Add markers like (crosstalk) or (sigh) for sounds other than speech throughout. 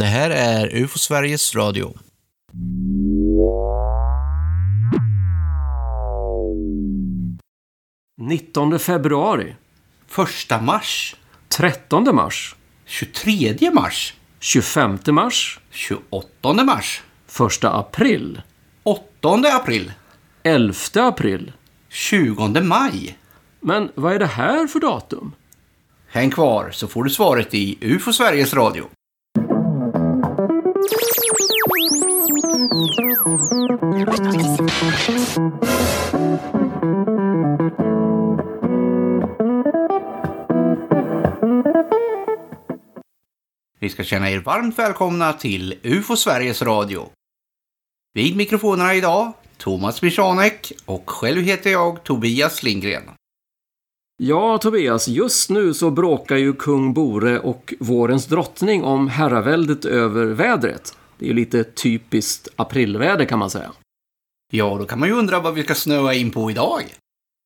Det här är UFO Sveriges Radio. Nittonde februari, Första mars, 13 mars, 23 mars, 25 mars, 28 mars, 1 april, 8 april, 11 april. 20 maj. Men vad är det här för datum? Häng kvar så får du svaret i UFO Sveriges Radio. Vi ska känna er varmt välkomna till UFO Sveriges Radio. Vid mikrofonerna idag Thomas Michanek och själv heter jag Tobias Lindgren. Ja, Tobias, just nu så bråkar ju kung Bore och vårens drottning om herraväldet över vädret. Det är ju lite typiskt aprilväder kan man säga. Ja, då kan man ju undra vad vi ska snöa in på idag.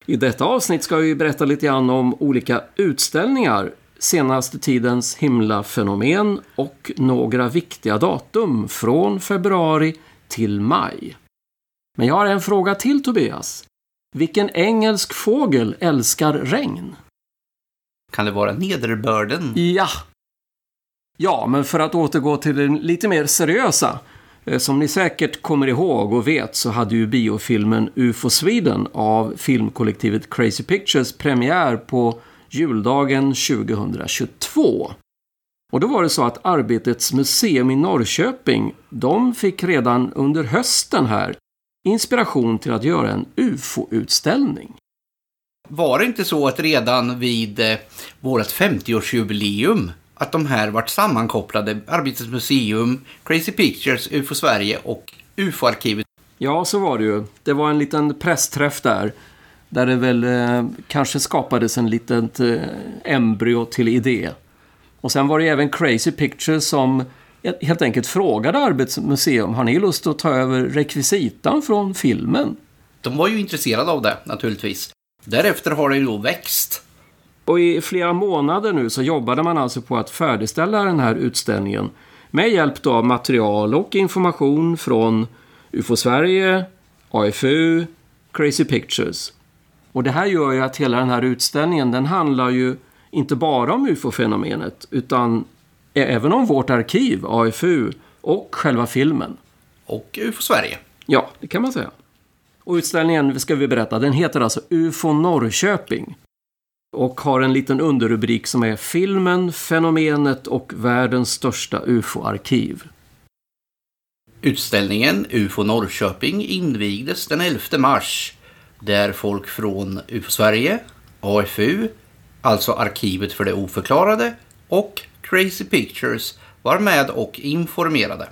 I detta avsnitt ska vi berätta lite grann om olika utställningar, senaste tidens himlafenomen och några viktiga datum från februari till maj. Men jag har en fråga till Tobias. Vilken engelsk fågel älskar regn? Kan det vara nederbörden? Ja! Ja, men för att återgå till det lite mer seriösa. Eh, Som ni säkert kommer ihåg och vet så hade ju biofilmen UFO Sweden av filmkollektivet Crazy Pictures premiär på juldagen 2022. Och då var det så att Arbetets museum i Norrköping, de fick redan under hösten här inspiration till att göra en UFO-utställning. Var det inte så att redan vid eh, vårt 50-årsjubileum att de här vart sammankopplade, Arbetets museum, Crazy Pictures, UFO Sverige och UFO-arkivet? Ja, så var det ju. Det var en liten pressträff där. Där det väl eh, kanske skapades en litet eh, embryo till idé. Och sen var det även Crazy Pictures som helt enkelt frågade Arbetets museum. Har ni lust att ta över rekvisitan från filmen? De var ju intresserade av det, naturligtvis. Därefter har det ju då växt. Och i flera månader nu så jobbade man alltså på att färdigställa den här utställningen. Med hjälp av material och information från UFO Sverige, AFU, Crazy Pictures. Och det här gör ju att hela den här utställningen den handlar ju inte bara om UFO-fenomenet utan även om vårt arkiv, AFU och själva filmen. Och UFO Sverige. Ja, det kan man säga. Och utställningen, ska vi berätta, den heter alltså UFO Norrköping. Och har en liten underrubrik som är Filmen, fenomenet och världens största UFO-arkiv. Utställningen UFO Norrköping invigdes den 11 mars där folk från UFO Sverige, AFU, alltså Arkivet för det oförklarade och Crazy Pictures var med och informerade.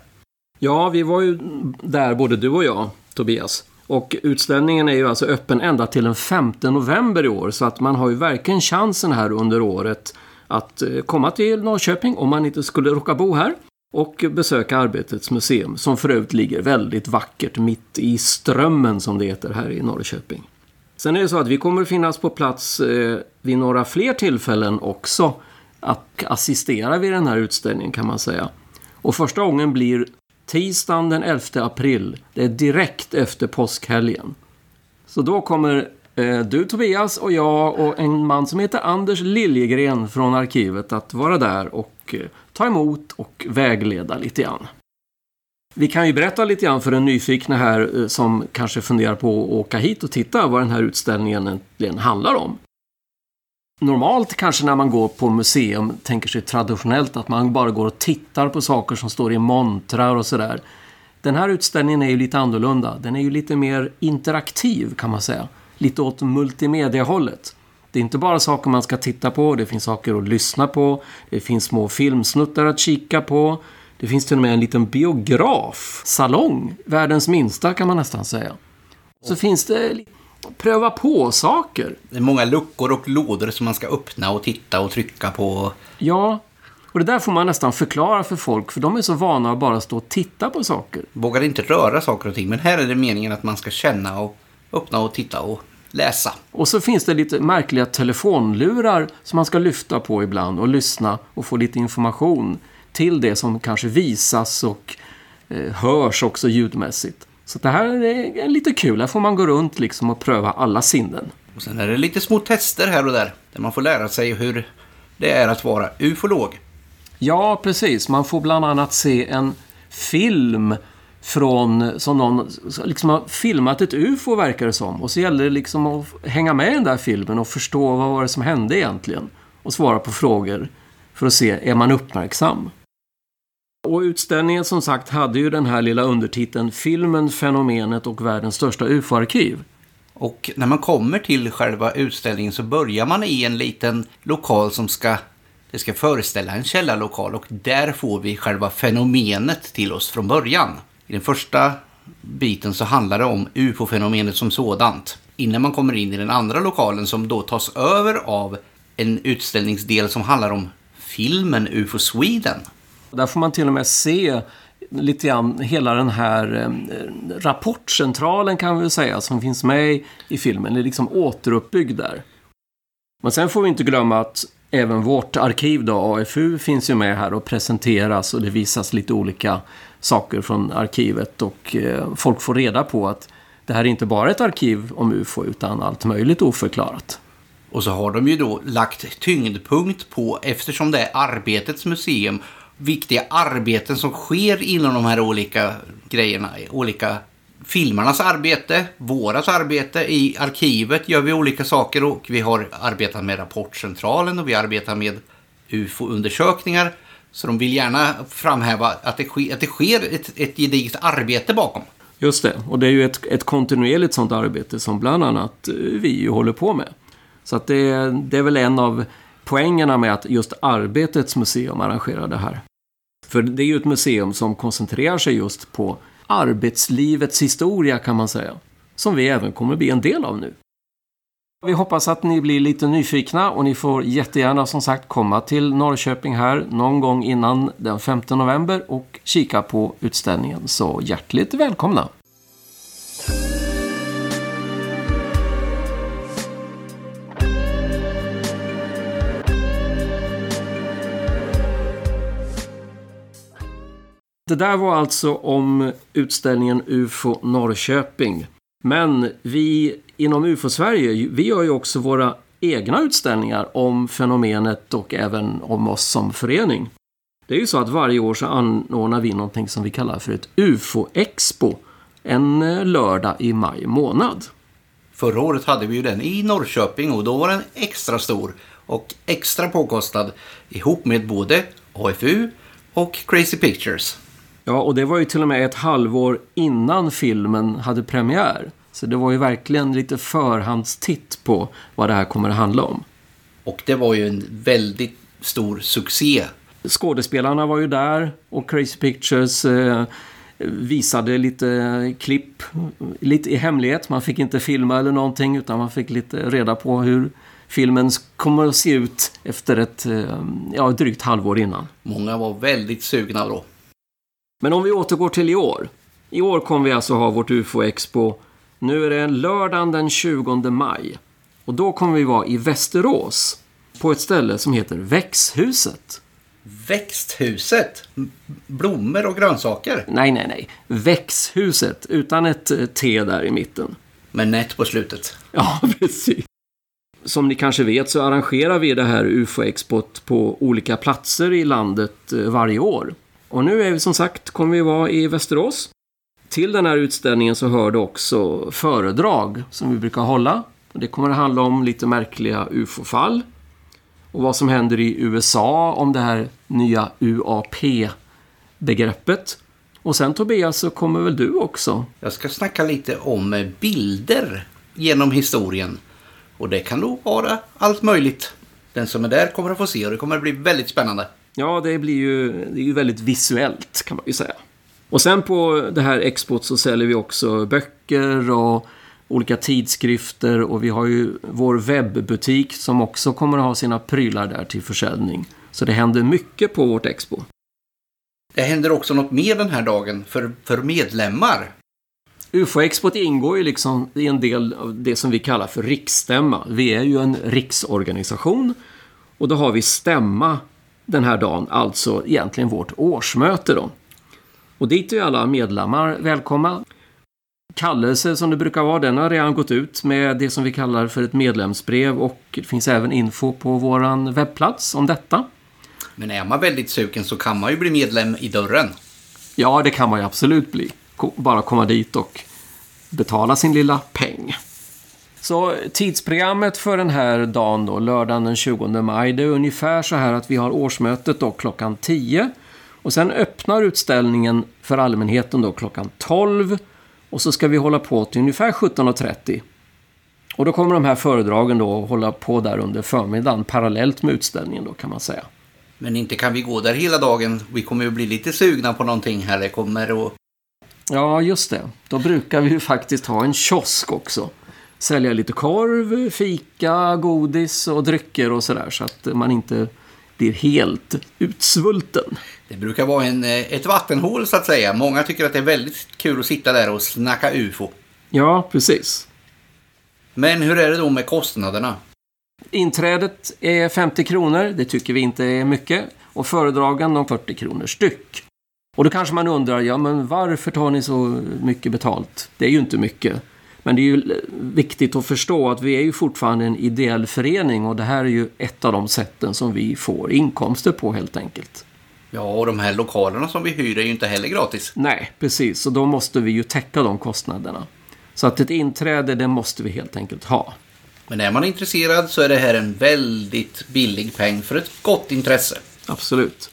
Ja, vi var ju där både du och jag, Tobias. Och utställningen är ju alltså öppen ända till den 5 november i år. Så att man har ju verkligen chansen här under året att eh, komma till Norrköping om man inte skulle råka bo här. Och besöka Arbetets museum som för övrigt ligger väldigt vackert mitt i strömmen som det heter här i Norrköping. Sen är det så att vi kommer finnas på plats eh, vid några fler tillfällen också att assistera vid den här utställningen kan man säga. Och första gången blir tisdagen den 11 april. Det är direkt efter påskhelgen. Så då kommer eh, du Tobias och jag och en man som heter Anders Liljegren från arkivet att vara där och eh, ta emot och vägleda lite grann. Vi kan ju berätta lite grann för den nyfikna här eh, som kanske funderar på att åka hit och titta vad den här utställningen egentligen handlar om. Normalt kanske när man går på museum tänker sig traditionellt att man bara går och tittar på saker som står i montrar och sådär. Den här utställningen är ju lite annorlunda. Den är ju lite mer interaktiv kan man säga. Lite åt multimedia-hållet. Det är inte bara saker man ska titta på, det finns saker att lyssna på, det finns små filmsnuttar att kika på. Det finns till och med en liten biografsalong, världens minsta kan man nästan säga. Så finns det pröva på saker. Det är många luckor och lådor som man ska öppna och titta och trycka på. Ja, och det där får man nästan förklara för folk för de är så vana att bara stå och titta på saker. Vågar inte röra saker och ting. Men här är det meningen att man ska känna och öppna och titta och läsa. Och så finns det lite märkliga telefonlurar som man ska lyfta på ibland och lyssna och få lite information. till det som kanske visas och eh, hörs också ljudmässigt. Så det här är lite kul. Här får man gå runt liksom och pröva alla sinnen. Och sen är det lite små tester här och där. Där man får lära sig hur det är att vara ufolog. Ja, precis. Man får bland annat se en film från, som någon liksom har filmat ett UFO verkar det som. Och så gäller det liksom att hänga med i den där filmen och förstå vad var det som hände egentligen. Och svara på frågor för att se, är man uppmärksam? Och utställningen som sagt hade ju den här lilla undertiteln Filmen, fenomenet och världens största UFO-arkiv. Och när man kommer till själva utställningen så börjar man i en liten lokal som ska, det ska föreställa en källarlokal och där får vi själva fenomenet till oss från början. I den första biten så handlar det om UFO-fenomenet som sådant. Innan man kommer in i den andra lokalen som då tas över av en utställningsdel som handlar om filmen UFO Sweden. Där får man till och med se lite grann hela den här eh, rapportcentralen kan vi säga som finns med i filmen. Det är liksom återuppbyggd där. Men sen får vi inte glömma att även vårt arkiv då, AFU, finns ju med här och presenteras och det visas lite olika saker från arkivet och eh, folk får reda på att det här är inte bara ett arkiv om UFO utan allt möjligt oförklarat. Och så har de ju då lagt tyngdpunkt på, eftersom det är Arbetets museum, viktiga arbeten som sker inom de här olika grejerna. Olika filmarnas arbete, vårat arbete. I arkivet gör vi olika saker och vi har arbetat med Rapportcentralen och vi arbetar med UFO-undersökningar. Så de vill gärna framhäva att det sker, att det sker ett, ett gediget arbete bakom. Just det, och det är ju ett, ett kontinuerligt sådant arbete som bland annat eh, vi vi håller på med. Så att det, det är väl en av poängerna med att just Arbetets museum arrangerar det här. För det är ju ett museum som koncentrerar sig just på arbetslivets historia kan man säga. Som vi även kommer bli en del av nu. Vi hoppas att ni blir lite nyfikna och ni får jättegärna som sagt komma till Norrköping här någon gång innan den 5 november och kika på utställningen. Så hjärtligt välkomna! Det där var alltså om utställningen UFO Norrköping. Men vi inom UFO-Sverige, vi gör ju också våra egna utställningar om fenomenet och även om oss som förening. Det är ju så att varje år så anordnar vi någonting som vi kallar för ett UFO-expo en eh, lördag i maj månad. Förra året hade vi ju den i Norrköping och då var den extra stor och extra påkostad ihop med både AFU och Crazy Pictures. Ja, och det var ju till och med ett halvår innan filmen hade premiär. Så det var ju verkligen lite förhandstitt på vad det här kommer att handla om. Och det var ju en väldigt stor succé. Skådespelarna var ju där och Crazy Pictures eh, visade lite klipp lite i hemlighet. Man fick inte filma eller någonting utan man fick lite reda på hur filmen kommer att se ut efter ett eh, ja, drygt halvår innan. Många var väldigt sugna då. Men om vi återgår till i år. I år kommer vi alltså ha vårt UFO-expo. Nu är det lördagen den 20 maj. Och då kommer vi vara i Västerås. På ett ställe som heter Växthuset. Växthuset? Blommor och grönsaker? Nej, nej, nej. Växthuset. Utan ett eh, T där i mitten. Med nät på slutet. Ja, (laughs) precis. Som ni kanske vet så arrangerar vi det här UFO-expot på olika platser i landet eh, varje år. Och nu är vi som sagt, kommer vi vara i Västerås. Till den här utställningen så hör det också föredrag som vi brukar hålla. Det kommer att handla om lite märkliga UFO-fall. Och vad som händer i USA om det här nya UAP-begreppet. Och sen Tobias så kommer väl du också? Jag ska snacka lite om eh, bilder genom historien. Och det kan nog vara allt möjligt. Den som är där kommer att få se och det kommer att bli väldigt spännande. Ja, det blir ju, det är ju väldigt visuellt kan man ju säga. Och sen på det här expot så säljer vi också böcker och olika tidskrifter och vi har ju vår webbutik som också kommer att ha sina prylar där till försäljning. Så det händer mycket på vårt expo. Det händer också något mer den här dagen för, för medlemmar. UFO-expot ingår ju liksom i en del av det som vi kallar för riksstämma. Vi är ju en riksorganisation och då har vi stämma den här dagen, alltså egentligen vårt årsmöte då. Och dit är alla medlemmar välkomna. Kallelse som det brukar vara, den har redan gått ut med det som vi kallar för ett medlemsbrev och det finns även info på våran webbplats om detta. Men är man väldigt sugen så kan man ju bli medlem i dörren. Ja, det kan man ju absolut bli. Bara komma dit och betala sin lilla peng. Så tidsprogrammet för den här dagen då, lördagen den 20 maj, det är ungefär så här att vi har årsmötet då klockan 10. Och sen öppnar utställningen för allmänheten då klockan 12. Och så ska vi hålla på till ungefär 17.30. Och då kommer de här föredragen då att hålla på där under förmiddagen parallellt med utställningen då kan man säga. Men inte kan vi gå där hela dagen. Vi kommer ju bli lite sugna på någonting här. Det kommer att... Ja, just det. Då brukar vi ju faktiskt ha en kiosk också. Sälja lite korv, fika, godis och drycker och sådär så att man inte blir helt utsvulten. Det brukar vara en, eh, ett vattenhål så att säga. Många tycker att det är väldigt kul att sitta där och snacka UFO. Ja, precis. Men hur är det då med kostnaderna? Inträdet är 50 kronor, det tycker vi inte är mycket. Och föredragen de 40 kronor styck. Och då kanske man undrar, ja men varför tar ni så mycket betalt? Det är ju inte mycket. Men det är ju viktigt att förstå att vi är ju fortfarande en ideell förening och det här är ju ett av de sätten som vi får inkomster på helt enkelt. Ja, och de här lokalerna som vi hyr är ju inte heller gratis. Nej, precis. Så då måste vi ju täcka de kostnaderna. Så att ett inträde, det måste vi helt enkelt ha. Men är man intresserad så är det här en väldigt billig peng för ett gott intresse. Absolut.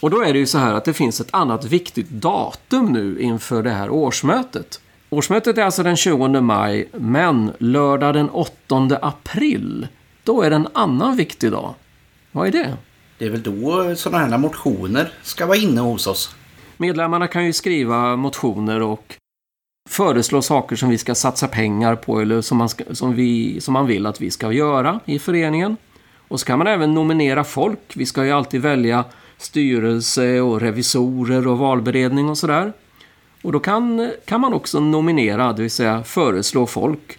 Och då är det ju så här att det finns ett annat viktigt datum nu inför det här årsmötet. Årsmötet är alltså den 20 maj, men lördag den 8 april, då är det en annan viktig dag. Vad är det? Det är väl då sådana här motioner ska vara inne hos oss. Medlemmarna kan ju skriva motioner och föreslå saker som vi ska satsa pengar på eller som man, ska, som, vi, som man vill att vi ska göra i föreningen. Och så kan man även nominera folk. Vi ska ju alltid välja styrelse och revisorer och valberedning och sådär. Och då kan, kan man också nominera, det vill säga föreslå folk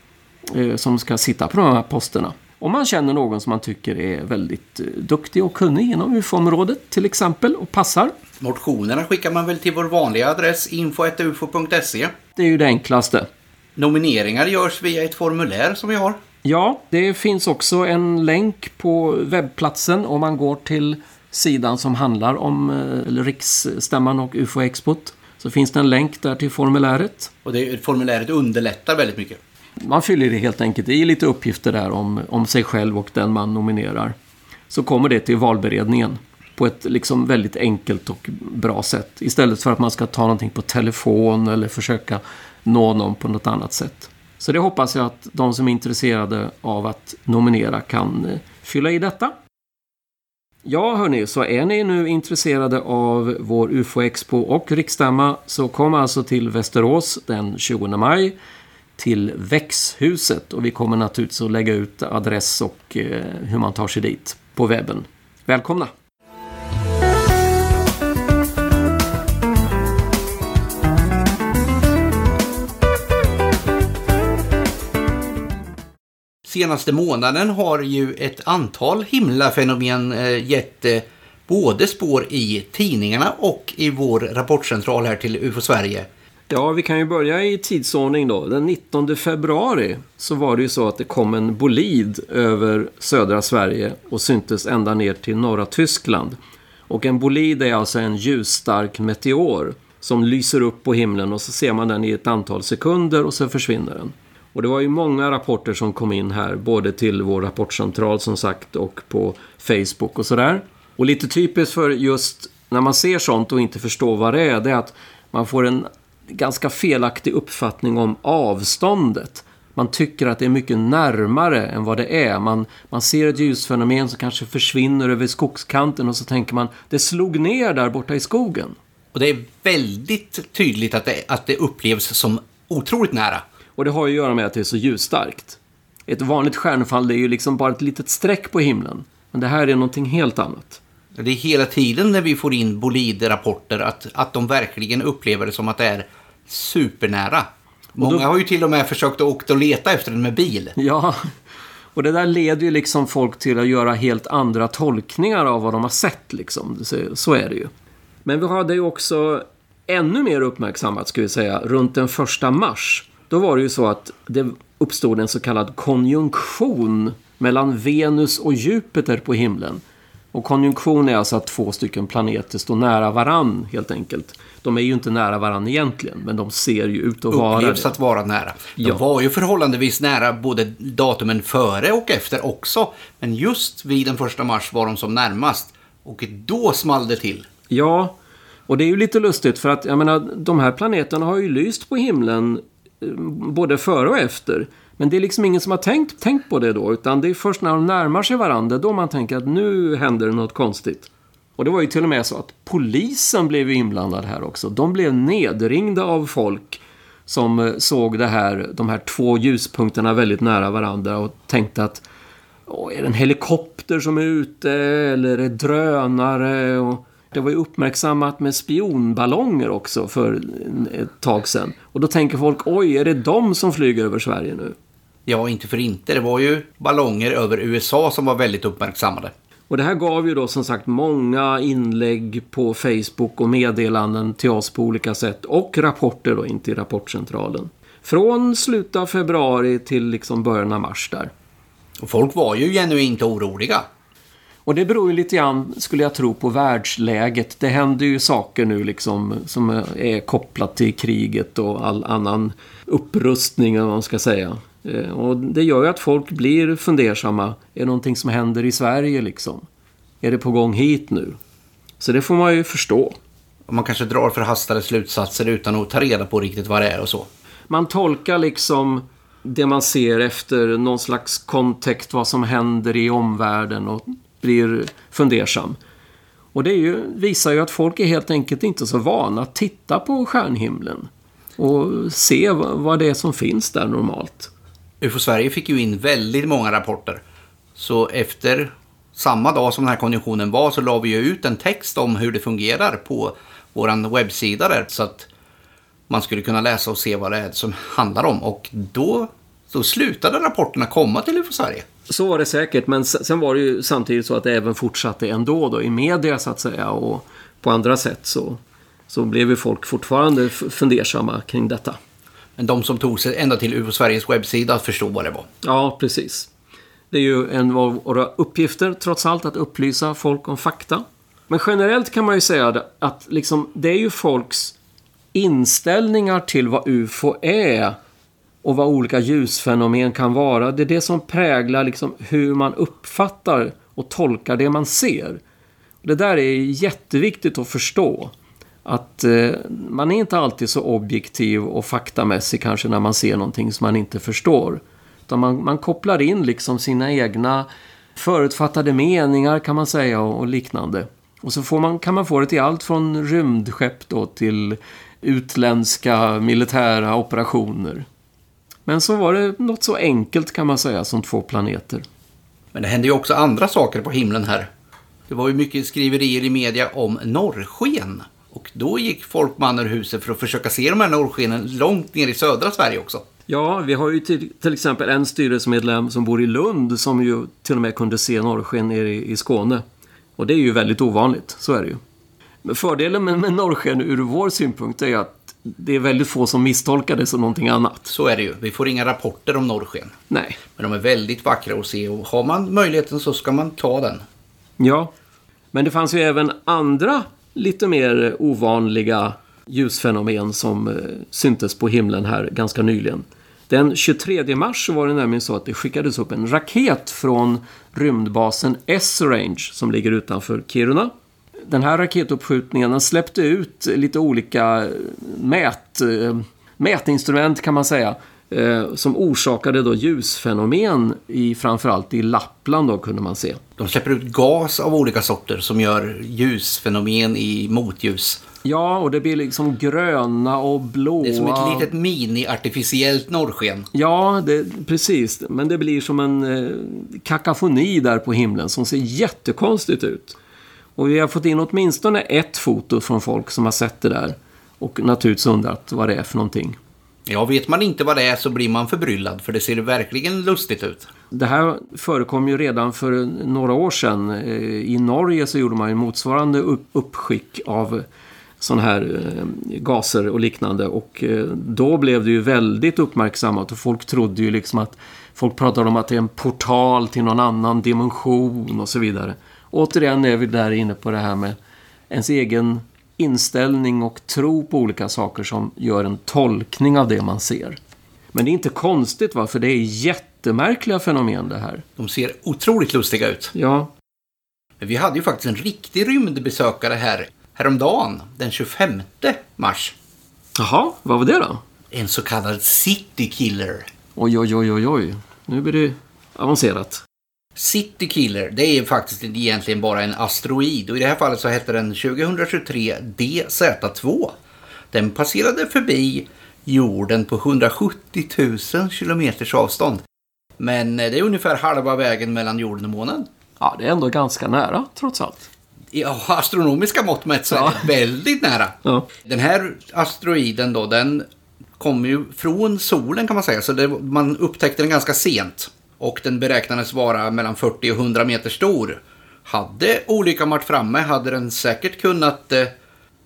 eh, som ska sitta på de här posterna. Om man känner någon som man tycker är väldigt eh, duktig och kunnig inom UFO-området till exempel och passar. Motionerna skickar man väl till vår vanliga adress info.ufo.se. Det är ju det enklaste. Nomineringar görs via ett formulär som vi har. Ja, det finns också en länk på webbplatsen om man går till sidan som handlar om eh, riksstämman och UFO-expot. Så finns det en länk där till formuläret. Och det formuläret underlättar väldigt mycket. Man fyller det helt enkelt i lite uppgifter där om, om sig själv och den man nominerar. Så kommer det till valberedningen på ett liksom väldigt enkelt och bra sätt. Istället för att man ska ta någonting på telefon eller försöka nå någon på något annat sätt. Så det hoppas jag att de som är intresserade av att nominera kan eh, fylla i detta. Ja, hörni, så är ni nu intresserade av vår UFO-expo och riksstämma så kom alltså till Västerås den 20 maj till Växhuset och vi kommer naturligtvis att lägga ut adress och eh, hur man tar sig dit på webben. Välkomna! Senaste månaden har ju ett antal himlafenomen eh, gett eh, både spår i tidningarna och i vår rapportcentral här till UFO Sverige. Ja, vi kan ju börja i tidsordning då. Den 19 februari så var det ju så att det kom en bolid över södra Sverige och syntes ända ner till norra Tyskland. Och en bolid är alltså en ljusstark meteor som lyser upp på himlen och så ser man den i ett antal sekunder och så försvinner den. Och det var ju många rapporter som kom in här, både till vår rapportcentral som sagt och på Facebook och sådär. Och lite typiskt för just när man ser sånt och inte förstår vad det är, det är att man får en ganska felaktig uppfattning om avståndet. Man tycker att det är mycket närmare än vad det är. Man, man ser ett ljusfenomen som kanske försvinner över skogskanten och så tänker man det slog ner där borta i skogen. Och det är väldigt tydligt att det, att det upplevs som otroligt nära. Och det har ju att göra med att det är så ljusstarkt. Ett vanligt stjärnfall är ju liksom bara ett litet streck på himlen. Men det här är någonting helt annat. Det är hela tiden när vi får in bolidrapporter att, att de verkligen upplever det som att det är supernära. Många då- har ju till och med försökt att åka och leta efter den med bil. Ja, Och det där leder ju liksom folk till att göra helt andra tolkningar av vad de har sett liksom. Så, så är det ju. Men vi hade ju också ännu mer uppmärksammat, ska vi säga, runt den första mars. Då var det ju så att det uppstod en så kallad konjunktion mellan Venus och Jupiter på himlen. Och konjunktion är alltså att två stycken planeter står nära varann helt enkelt. De är ju inte nära varann egentligen, men de ser ju ut att vara Upplevs det. att vara nära. De Ja. var ju förhållandevis nära både datumen före och efter också. Men just vid den första mars var de som närmast. Och då small det till. Ja, och det är ju lite lustigt för att jag menar, de här planeterna har ju lyst på himlen både före och efter. Men det är liksom ingen som har tänkt, tänkt på det då, utan det är först när de närmar sig varandra då man tänker att nu händer det något konstigt. Och det var ju till och med så att polisen blev inblandad här också. De blev nedringda av folk som eh, såg det här, de här två ljuspunkterna väldigt nära varandra och tänkte att Åh, är det en helikopter som är ute eller är det drönare? Och det var ju uppmärksammat med spionballonger också för ett tag sedan. Och då tänker folk, oj, är det de som flyger över Sverige nu? Ja, inte för inte. Det var ju ballonger över USA som var väldigt uppmärksammade. Och det här gav ju då som sagt många inlägg på Facebook och meddelanden till oss på olika sätt. Och rapporter då in till Rapportcentralen. Från slutet av februari till liksom början av mars där. Och folk var ju genuint oroliga. Och det beror ju lite grann, skulle jag tro, på världsläget. Det händer ju saker nu liksom som är kopplat till kriget och all annan upprustning, vad man ska säga. Eh, Och det gör ju att folk blir fundersamma. Är det någonting som händer i Sverige liksom? Är det på gång hit nu? Så det får man ju förstå. Man kanske drar förhastade slutsatser utan att ta reda på riktigt vad det är och så. Man tolkar liksom det man ser efter någon slags kontext, vad som händer i omvärlden och blir fundersam. Och det är ju, visar ju att folk är helt enkelt inte så vana att titta på stjärnhimlen och se vad vad det är som finns där normalt. UFO Sverige fick ju in väldigt många rapporter. Så efter samma dag som den här konjunktionen var så la vi ju ut en text om hur det fungerar på vår webbsida där. Så att man skulle kunna läsa och se vad det är som handlar om. Och då, då slutade rapporterna komma till UFO Sverige. Så var det säkert, men sen var det ju samtidigt så att det även fortsatte ändå då i media så att säga och på andra sätt så, så blev ju folk fortfarande fundersamma kring detta. Men de som tog sig ända till UFO Sveriges webbsida förstod vad det var. Ja, precis. Det är ju en av våra uppgifter, trots allt, att upplysa folk om fakta. Men generellt kan man ju säga att liksom, det är ju folks inställningar till vad UFO är och vad olika ljusfenomen kan vara. Det är det som präglar liksom hur man uppfattar och tolkar det man ser. Det där är jätteviktigt att förstå. Att eh, man är inte alltid så objektiv och faktamässig kanske när man ser någonting som man inte förstår. Utan man, man kopplar in liksom sina egna förutfattade meningar kan man säga och, och liknande. Och så får man, kan man få det till allt från rymdskepp då till utländska militära operationer. Men så var det något så enkelt kan man säga som två planeter. Men det hände ju också andra saker på himlen här. Det var ju mycket skriverier i media om norrsken. Och då gick folk man ur huset för att försöka se de här norrskenen långt ner i södra Sverige också. Ja, vi har ju till, till exempel en styrelsemedlem som bor i Lund som ju till och med kunde se norrsken nere i, i Skåne. Och det är ju väldigt ovanligt, så är det ju. Men fördelen med, med norrsken ur vår synpunkt är att det är väldigt få som misstolkar det som någonting annat. Så är det ju. Vi får inga rapporter om norrsken. Nej. Men de är väldigt vackra att se och har man möjligheten så ska man ta den. Ja. Men det fanns ju även andra lite mer ovanliga ljusfenomen som eh, syntes på himlen här ganska nyligen. Den 23 mars var det nämligen så att det skickades upp en raket från rymdbasen S-Range som ligger utanför Kiruna. Den här raketuppskjutningen den släppte ut lite olika mät, mätinstrument kan man säga eh, som orsakade då ljusfenomen i framförallt i Lappland då kunde man se. De släpper ut gas av olika sorter som gör ljusfenomen i motljus. Ja, och det blir liksom gröna och blåa. Det är som ett litet mini-artificiellt norrsken. Ja, det, precis. Men det blir som en eh, kakafoni där på himlen som ser jättekonstigt ut. Och vi har fått in åtminstone ett foto från folk som har sett det där. Och naturligtvis undrat vad det är för någonting. Ja, vet man inte vad det är så blir man förbryllad för det ser verkligen lustigt ut. Det här förekom ju redan för några år sedan. Eh, I Norge så gjorde man ju motsvarande uppskick av sådana här eh, gaser och liknande. Och eh, då blev det ju väldigt uppmärksammat och folk trodde ju liksom att folk pratade om att det är en portal till någon annan dimension och så vidare. Återigen är vi där inne på det här med ens egen inställning och tro på olika saker som gör en tolkning av det man ser. Men det är inte konstigt va, för det är jättemärkliga fenomen det här. De ser otroligt lustiga ut. Ja. Vi hade ju faktiskt en riktig rymdbesökare här häromdagen, den 25 mars. Jaha, vad var det då? En så kallad City Killer. Oj, oj, oj, oj, oj. Nu blir det avancerat. City Killer, det är faktiskt egentligen bara en asteroid och i det här fallet så hette den 2023 DZ2. Den passerade förbi jorden på 170 000 kilometers avstånd. Men det är ungefär halva vägen mellan jorden och månen. Ja, det är ändå ganska nära trots allt. I astronomiska mått mätt så är det väldigt nära. Ja. Den här asteroiden då, den kommer ju från solen kan man säga. Så det, man upptäckte den ganska sent. Och den beräknades vara mellan 40 och 100 meter stor. Hade olyckan varit framme hade den säkert kunnat, eh,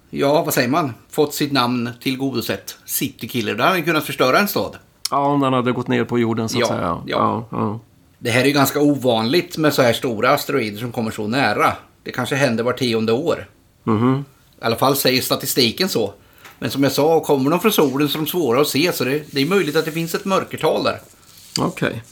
ja vad säger man, fått sitt namn tillgodosett. City Killer, då hade den kunnat förstöra en stad. Ja, om den hade gått ner på jorden så att Ja, säga. ja. Ja, ja. Det här är ju ganska ovanligt med så här stora asteroider som kommer så nära. Det kanske händer var tionde år. Mhm. I alla fall säger statistiken så. Men som jag sa, kommer de från solen så är de svåra att se. Så det, det är möjligt att det finns ett mörkertal där. Okej.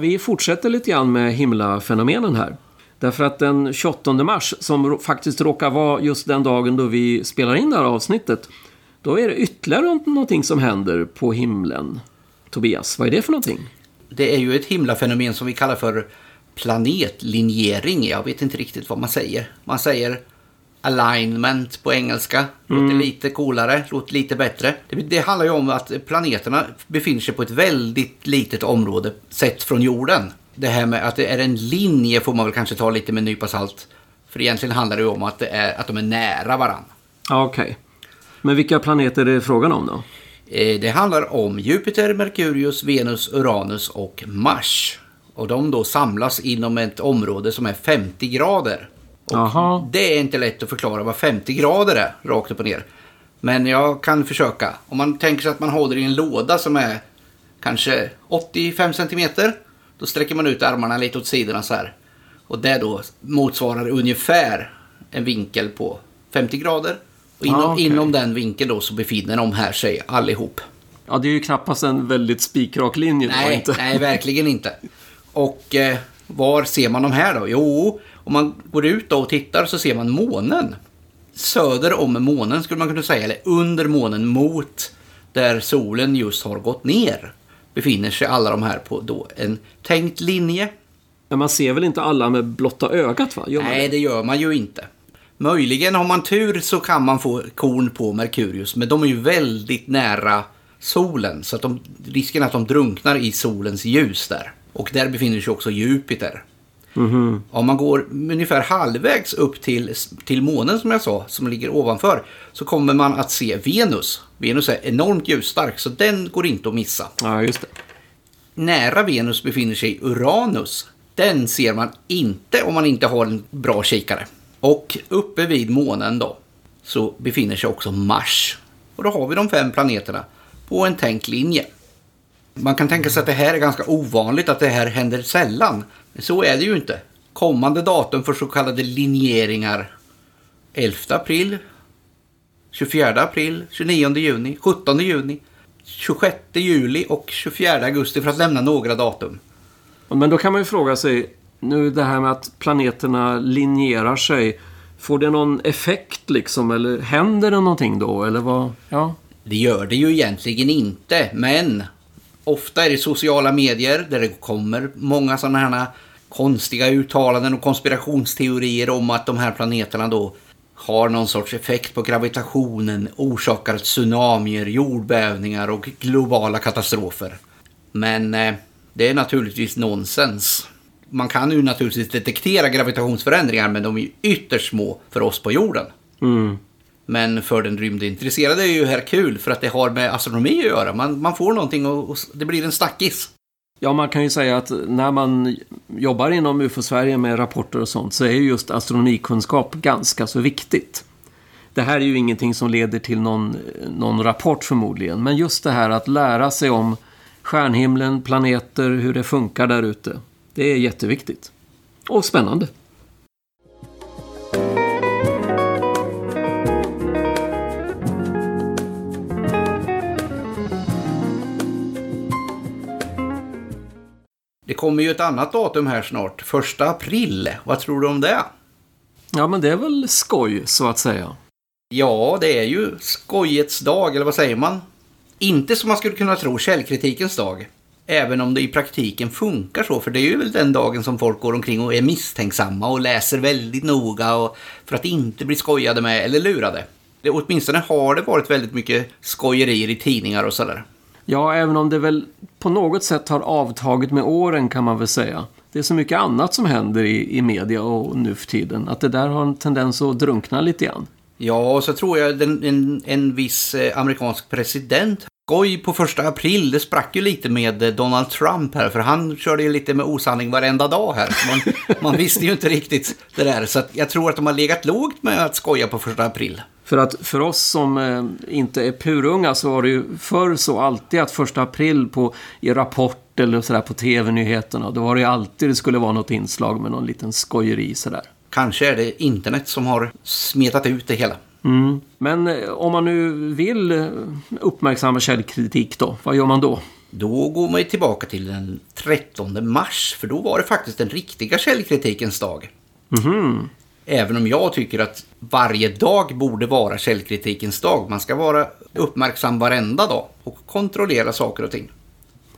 Vi fortsätter lite grann med himlafenomenen här. Därför att den 28 mars, som faktiskt råkar vara just den dagen då vi spelar in det här avsnittet, då är det ytterligare någonting som händer på himlen. Tobias, vad är det för någonting? Det är ju ett himlafenomen som vi kallar för planetlinjering. Jag vet inte riktigt vad man säger. Man säger alignment på engelska. Låter lite coolare, låter lite bättre. Det, det handlar ju om att planeterna befinner sig på ett väldigt litet område sett från jorden. Det här med att det är en linje får man väl kanske ta lite med en nypa salt. För egentligen handlar det ju om att, är, att de är nära varann. Ja, Okej. Men vilka planeter är det frågan om då? Eh, Det handlar om Jupiter, Merkurius, Venus, Uranus och Mars. Och de då samlas inom ett område som är 50 grader. Det är inte lätt att förklara vad 50 grader är, rakt upp och ner. Men jag kan försöka. Om man tänker sig att man håller i en låda som är kanske 85 centimeter. Då sträcker man ut armarna lite åt sidorna så här. Och det då motsvarar ungefär en vinkel på 50 grader. Och inom, Ah, okej. inom den vinkeln då så befinner de här sig allihop. Ja, det är ju knappast en väldigt spikrak linje. då, Nej, inte. nej, verkligen inte. Och eh, var ser man de här då? Jo, om man går ut och tittar så ser man månen. Söder om månen skulle man kunna säga, eller under månen mot där solen just har gått ner. Befinner sig alla de här på då en tänkt linje. Men man ser väl inte alla med blotta ögat va? Nej, det? det gör man ju inte. Möjligen har man tur så kan man få korn på Merkurius, men de är ju väldigt nära solen. Så att de, risken är att de drunknar i solens ljus där. Och där befinner sig också Jupiter. Mhm. Om man går ungefär halvvägs upp till, till månen som jag sa, som ligger ovanför, så kommer man att se Venus. Venus är enormt ljusstark, så den går inte att missa. Ja, just det. Nära Venus befinner sig Uranus. Den ser man inte om man inte har en bra kikare. Och uppe vid månen då så befinner sig också Mars. Och då har vi de fem planeterna på en tänkt linje. Man kan tänka sig att det här är ganska ovanligt, att det här händer sällan. Så är det ju inte. Kommande datum för så kallade linjeringar 11 april, 24 april, 29 juni, 17 juni, 26 juli och 24 augusti för att lämna några datum. Men då kan man ju fråga sig, nu det här med att planeterna linjerar sig. Får det någon effekt liksom? Eller händer det någonting då? Eller vad? Ja. Det gör det ju egentligen inte, men ofta är det sociala medier där det kommer många sådana här konstiga uttalanden och konspirationsteorier om att de här planeterna då har någon sorts effekt på gravitationen, orsakar tsunamier, jordbävningar och globala katastrofer. Men eh, det är naturligtvis nonsens. Man kan ju naturligtvis detektera gravitationsförändringar men de är ju ytterst små för oss på jorden. Mm. Men för den rymdintresserade är ju här kul för att det har med astronomi att göra. Man, man får någonting och, och det blir en stackis. Ja, man kan ju säga att när man jobbar inom UFO-Sverige med rapporter och sånt så är ju just astronomikunskap ganska så viktigt. Det här är ju ingenting som leder till någon, någon rapport förmodligen, men just det här att lära sig om stjärnhimlen, planeter, hur det funkar där ute. Det är jätteviktigt. Och spännande. Det kommer ju ett annat datum här snart. Första april. Vad tror du om det? Ja, men det är väl skoj, så att säga. Ja, det är ju skojets dag, eller vad säger man? Inte som man skulle kunna tro källkritikens dag. Även om det i praktiken funkar så, för det är ju väl den dagen som folk går omkring och är misstänksamma och läser väldigt noga och för att inte bli skojade med eller lurade. Det, åtminstone har det varit väldigt mycket skojerier i tidningar och sådär. Ja, även om det väl på något sätt har avtagit med åren kan man väl säga. Det är så mycket annat som händer i, i media och nu för tiden. Att det där har en tendens att drunkna lite grann. Ja, och så tror jag den, en, en viss eh, amerikansk president skoj på första april, det sprack ju lite med eh, Donald Trump här, för han körde ju lite med osanning varenda dag här. Man, man visste ju inte riktigt det där, så att jag tror att de har legat lågt med att skoja på första april. För att för oss som eh, inte är purunga så var det ju förr så alltid att första april på, i Rapport eller sådär på tv-nyheterna, då var det ju alltid det skulle vara något inslag med någon liten skojeri sådär. Kanske är det internet som har smetat ut det hela. Mm. Men eh, om man nu vill eh, uppmärksamma källkritik då, vad gör man då? Då går man ju tillbaka till den 13 mars, för då var det faktiskt den riktiga källkritikens dag. Mhm. Även om jag tycker att varje dag borde vara källkritikens dag. Man ska vara uppmärksam varenda dag och kontrollera saker och ting.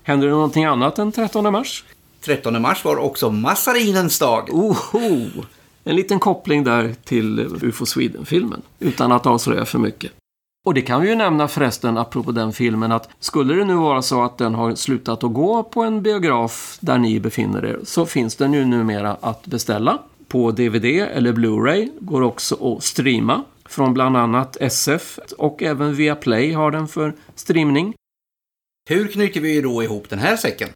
Händer det någonting annat än 13 mars? 13 mars var också massarinens dag. Oho! En liten koppling där till UFO Sweden-filmen, utan att avslöja för mycket. Och det kan vi ju nämna förresten, apropå den filmen, att skulle det nu vara så att den har slutat att gå på en biograf där ni befinner er, så finns den ju numera att beställa. På DVD eller Blu-ray går också att streama från bland annat SF och även Viaplay har den för streamning. Hur knyter vi då ihop den här säcken?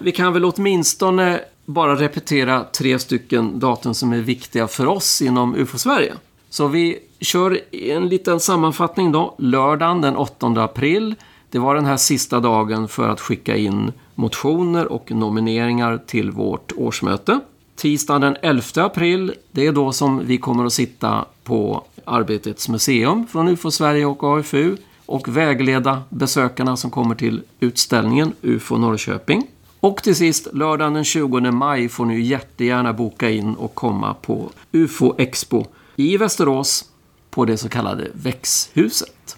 Vi kan väl åtminstone bara repetera tre stycken datum som är viktiga för oss inom UFO-Sverige. Så vi kör en liten sammanfattning då. Lördagen den 8 april. Det var den här sista dagen för att skicka in motioner och nomineringar till vårt årsmöte. Tisdagen den 11 april, det är då som vi kommer att sitta på Arbetets museum från UFO Sverige och AFU och vägleda besökarna som kommer till utställningen UFO Norrköping. Och till sist, lördagen den 20 maj får ni jättegärna boka in och komma på UFO Expo i Västerås på det så kallade Växhuset.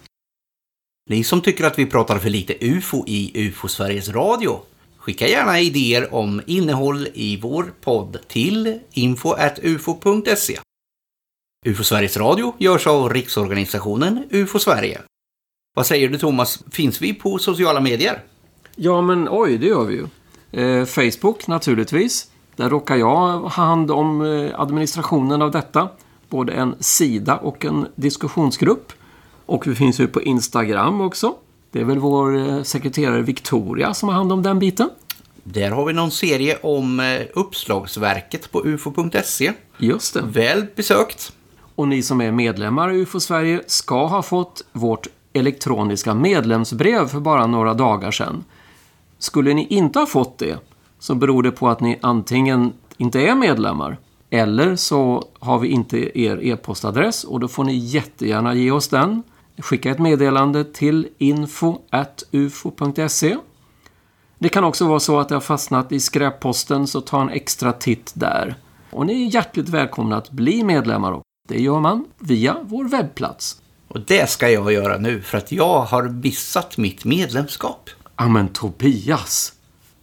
Ni som tycker att vi pratar för lite UFO i UFO Sveriges Radio, skicka gärna idéer om innehåll i vår podd till info.ufo.se. UFO Sveriges Radio görs av Riksorganisationen UFO Sverige. Vad säger du Thomas, finns vi på sociala medier? Ja, men oj, det gör vi ju. Eh, Facebook naturligtvis. Där råkar jag ha hand om eh, administrationen av detta. Både en sida och en diskussionsgrupp. Och vi finns ju på Instagram också. Det är väl vår eh, sekreterare Victoria som har hand om den biten. Där har vi någon serie om eh, uppslagsverket på ufo.se. Just det. Väl besökt. Och ni som är medlemmar i UFO Sverige ska ha fått vårt elektroniska medlemsbrev för bara några dagar sedan. Skulle ni inte ha fått det så beror det på att ni antingen inte är medlemmar eller så har vi inte er e-postadress och då får ni jättegärna ge oss den. Skicka ett meddelande till info.ufo.se Det kan också vara så att det har fastnat i skräpposten så ta en extra titt där. Och ni är hjärtligt välkomna att bli medlemmar också. Det gör man via vår webbplats. Och det ska jag göra nu för att jag har missat mitt medlemskap. Ja men Tobias!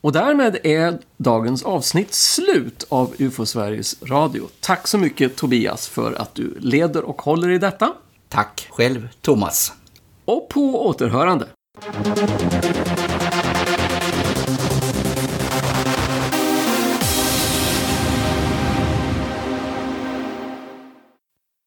Och därmed är dagens avsnitt slut av UFO Sveriges Radio. Tack så mycket Tobias för att du leder och håller i detta. Tack själv, Thomas. Och på återhörande.